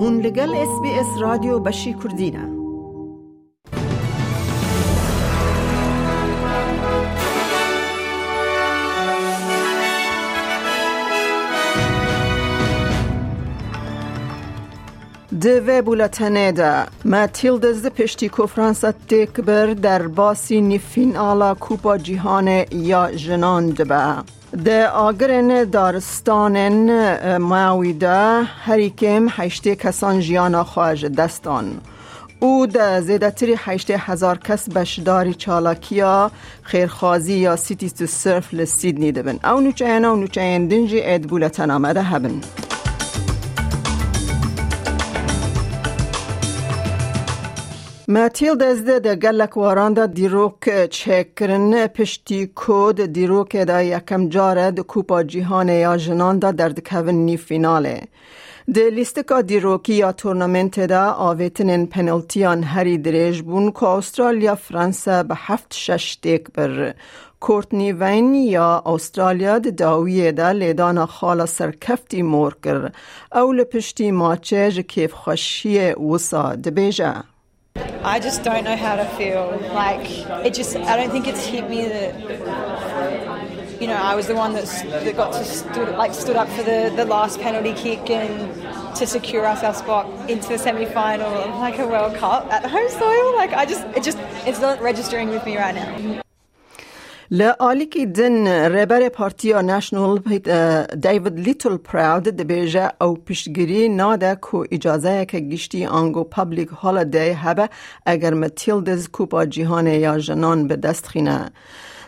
هون لگل اس بی اس رادیو بشی کردینه دوه بولتنه ده. ماتیلدز پشتی کو فرانسا تکبر در باسی نیفین آلا کوپا جیهان یا جنان دبه. ده آگرن دارستان ماویده هریکم هشته کسان جیانا خواهج دستان. او ده زیدتری هشته هزار کس بشداری چالاکیا خیرخوازی یا سیتیز تو سرف لسیدنی دبن. او نوچه اینا و نوچه این دنجی اید بولتن آمده هبن. ماتیل دزده ده گلک واران دا دیروک چکرن پشتی کود دیروک دا یکم جاره ده کوپا جیهان یا جنان دا در دکوین نی فیناله ده لیستکا دیروکی یا تورنمنت دا آویتنین پنالتیان هری دریج بون که استرالیا فرانسه به هفت شش دیک بر کورتنی وین یا استرالیا د داویه دا لیدانا خالا سرکفتی مور کر او لپشتی ماچه جکیف خوشی وسا دبیجه I just don't know how to feel. Like it just, I don't think it's hit me that you know I was the one that, that got to stood like stood up for the, the last penalty kick and to secure us our spot into the semi final like a World Cup at home soil. Like I just, it just, it's not registering with me right now. لآلیکی دن ربر پارتیا نشنال دیوید لیتل پراود دبیجه او پیشگیری ناده کو اجازه که گشتی آنگو پبلیک هالدی هبه اگر متیلدز کوپا جیهان یا جنان به دست خینه.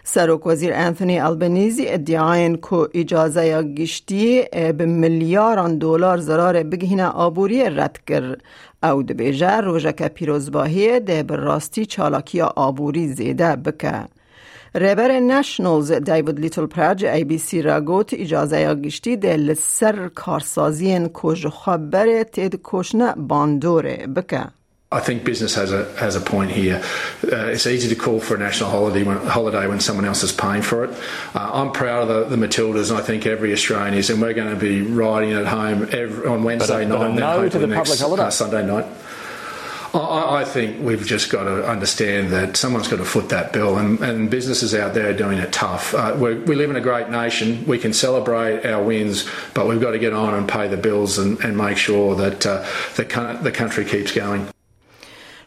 سروک وزیر انتونی البنیزی ادعاین کو اجازه یا گشتی به میلیاران دلار ضرار بگهینه آبوری رد کر او دبیجه روژه که پیروزباهی ده براستی چالاکی آبوری زیده بکه. رهبر نشنلز دیوید لیتل پرج ای بی سی را گوت اجازه یا گشتی دل سر کارسازی کج خبر تید کشنه باندوره بکه I think business has a has a point here. Uh, it's easy to call for a national holiday when, holiday when someone else is paying for it. Uh, I'm proud of the, the Matildas, and I think every Australian is, and we're going to be riding at home every, on Wednesday but, night but and no then to the next, public holiday. Uh, Sunday night. I, I think we've just got to understand that someone's got to foot that bill, and, and businesses out there are doing it tough. Uh, we live in a great nation. We can celebrate our wins, but we've got to get on and pay the bills and, and make sure that uh, the, the country keeps going.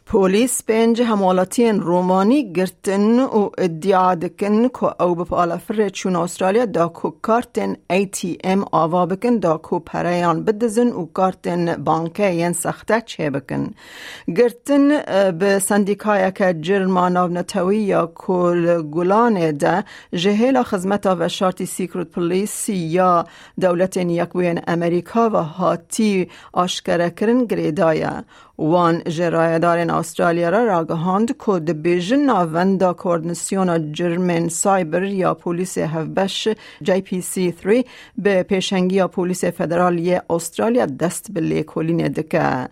پلیس پنج حمالاتین رومانی گرتن و ادعا دکن که او بپالا فر چون استرالیا دا کو کارتن ای تی ام آوا بکن دا کو پریان بدزن و کارتن بانکه ین سخته چه بکن. گرتن به سندیکای که جرمانا و نتوی یا کل گلان ده جهیل خزمت و شارتی سیکرت پلیس یا دولت یکوین امریکا و هاتی آشکره کرن وان جرایدارن استرالیا را راگهاند که دبیژن ناوندا کوردنسیون جرمن سایبر یا پولیس هفبش جی پی سی 3 به پیشنگی یا پولیس فدرالی استرالیا دست به لیکولین دکه.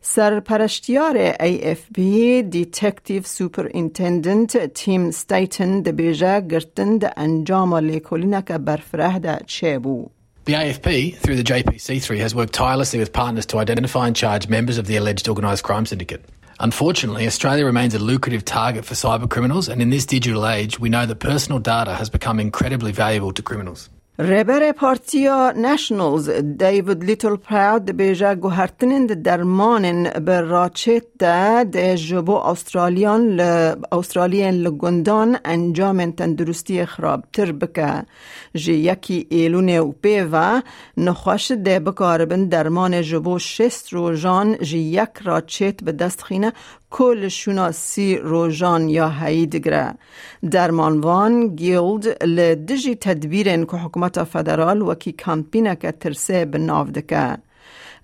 سرپرشتیار ای اف بی دیتکتیو سوپر انتندنت تیم ستیتن دبیجه گرتن ده انجام لیکولین که برفره ده چه بو. The AFP, through the JPC3, has worked tirelessly with partners to identify and charge members of the alleged organised crime syndicate. Unfortunately, Australia remains a lucrative target for cyber criminals, and in this digital age, we know that personal data has become incredibly valuable to criminals. رهبر پارتیا نشنلز دیوید لیتل پراود بیجا گوهرتنین درمان بر راچت ده جبو استرالیان ل لگندان انجام تندرستی خراب تر بکه. جی یکی ایلون و پیوا نخواش ده بکاربن درمان جبو شست روزان جی یک راچت به دست خینه کل شناسی روژان یا هیدگره درمانوان گیلد لدجی تدبیرن که حکومت فدرال وکی کمپینه که ترسه بناو دکه.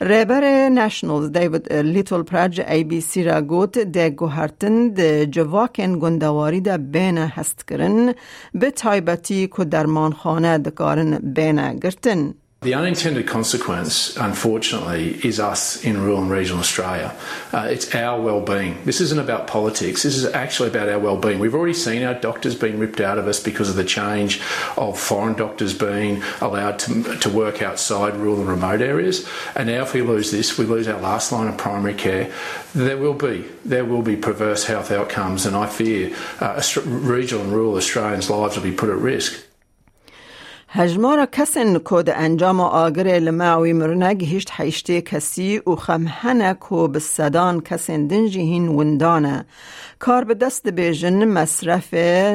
رهبر نشنلز دیوید لیتل پرج ای بی سی را گوت ده گوهرتن ده جواکن گندواری ده بین هست کرن به تایبتی که درمانخانه دکارن بین گرتن. The unintended consequence, unfortunately, is us in rural and regional Australia. Uh, it's our well-being. This isn't about politics. This is actually about our well-being. We've already seen our doctors being ripped out of us because of the change of foreign doctors being allowed to, to work outside rural and remote areas. And now, if we lose this, we lose our last line of primary care. There will be there will be perverse health outcomes, and I fear uh, regional and rural Australians' lives will be put at risk. هجمار کسن کود انجام آگر لماوی مرنگ هشت حیشته کسی و خمهنه کو بسدان کسن دنجی هین وندانه. کار به دست بیجن مصرف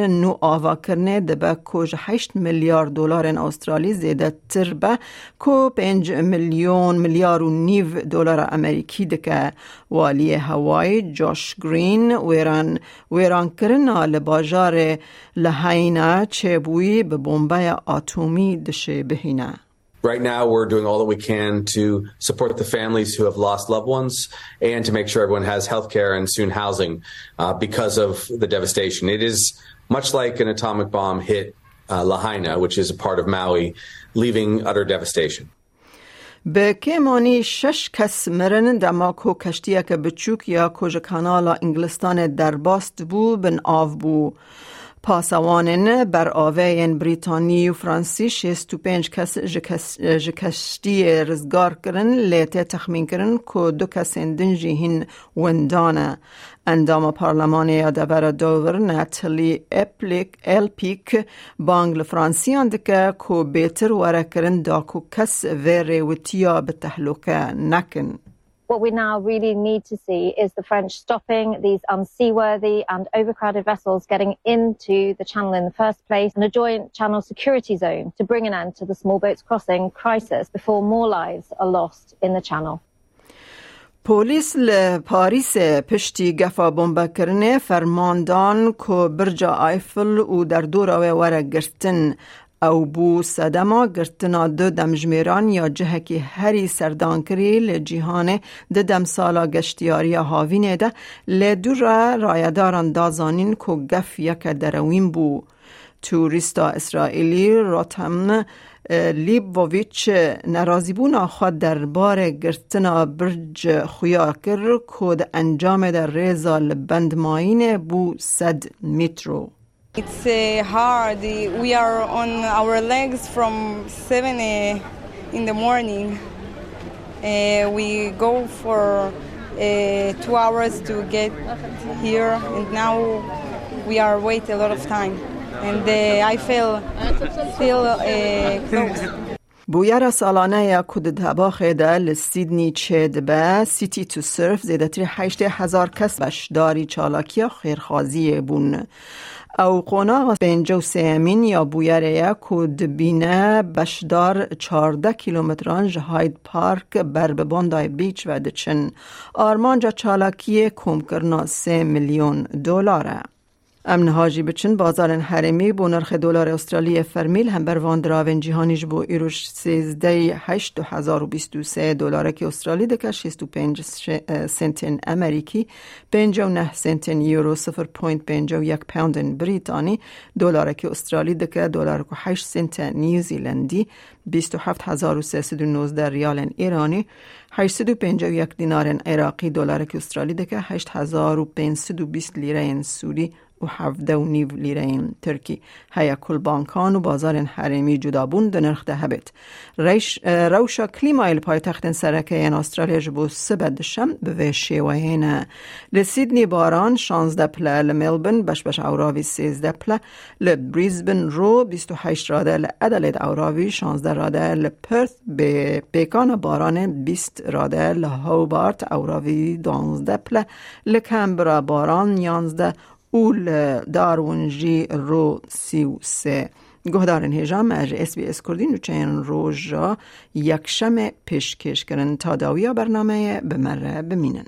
نو آوا کرنه دبه کوج 8 میلیارد دلار استرالی زیده تر به کو 5 میلیون میلیارد و نیو دلار امریکی دکه. والی هوای جاش گرین ویران ویران کرنا لباجار لحینا چه بوی به بومبه آتومی دشه بهینه Right now, we're doing all that we can to support the families who have lost loved ones and to make sure everyone has health care and soon housing uh, because of the devastation. It is much like an atomic bomb hit uh, Lahaina, which is a part of Maui, leaving utter devastation. به کمانی شش کس مرن دماکو کشتیه که بچوک یا کج کانالا انگلستان درباست بو بن آف بو پاسوانن بر آوین بریتانی و فرانسی شیست و پنج کس جکشتی رزگار کرن لیته تخمین کرن که دو کس دنجی هین وندانه اندام پارلمان یادبر دوور نتلی اپلیک الپیک بانگل فرانسیان دکه که بیتر وره کرن داکو کس ویره و تیا به تحلوکه نکن. What we now really need to see is the French stopping these unseaworthy and overcrowded vessels getting into the channel in the first place and a joint channel security zone to bring an end to the small boats crossing crisis before more lives are lost in the channel. پلیس لپاریس پشتی گفا بمبا کرنه فرماندان کو برجا آیفل و در دور وره گرتن او بو سدما گرتنا دو دمجمیران یا جهکی هری سردان کری لجیهان ده دم سالا گشتیاری هاوینه ده لدو را رایداران دازانین کو گف یک دروین بو توریستا اسرائیلی راتم لیبوویچ نرازی بونا خود در بار گرتنا برج خویا کر کود انجام در ریزا لبند ماین بو صد مترو It's uh, hard. We are on our legs from 7 uh, in the morning. Uh, we go for uh, two hours to get here, and now we are wait a lot of time. And uh, I feel still uh, close. بویر سالانه یا کود دبا خیده لسیدنی چید به سیتی تو سرف زیدتری هشت هزار کس بشداری چالاکی خیرخوازی بون او قونا بینجو سیمین یا بویره کود بینه بشدار چارده کیلومتران جهاید پارک بر باندای بیچ و دچن. آرمانجا چالاکی کم کرنا سه میلیون دلاره. امن هاجی بچن بازار حرمی بو نرخ دلار استرالی فرمیل هم بر وان دراون جهانیش بو ایروش سیزده هشت هزار و بیست و سه دلار که استرالی دکه شیست و پنج سنتین امریکی پنج و نه سنتین یورو سفر پوینت پنج و یک پوندن بریتانی دلار که استرالی دکه دلار که هشت سنت نیوزیلندی بیست و هفت هزار و سیصد و نوزده ریال ایرانی 851 دینار عراقی دلار که استرالی دکه 8520 لیره سوری و هفده و نیو لیره ترکی. هیا کل بانکان و بازار حرمی جدابون ده نرخ ده هبت روشا کلیمایل پای تخت سرکه این استرالیا جبو سبد شم به شیوهین. لسیدنی باران 16 پله لملبن بش بش اوراوی 13 پله لبریزبن رو 28 راده لعدلید اوراوی 16 راده لپرث به پیکان باران 20 راده لهوبارت اوراوی 12 پله لکمبرا باران 11 اول دارونجی رو سی و سه. گهدارن هجام از اس بی اس کردین و چین شم پیشکش کرن تا داویا برنامه بمره بمینن.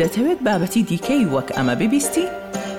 دەتەوێت بابەتی دیکەی وەک ئەمە ببیستی؟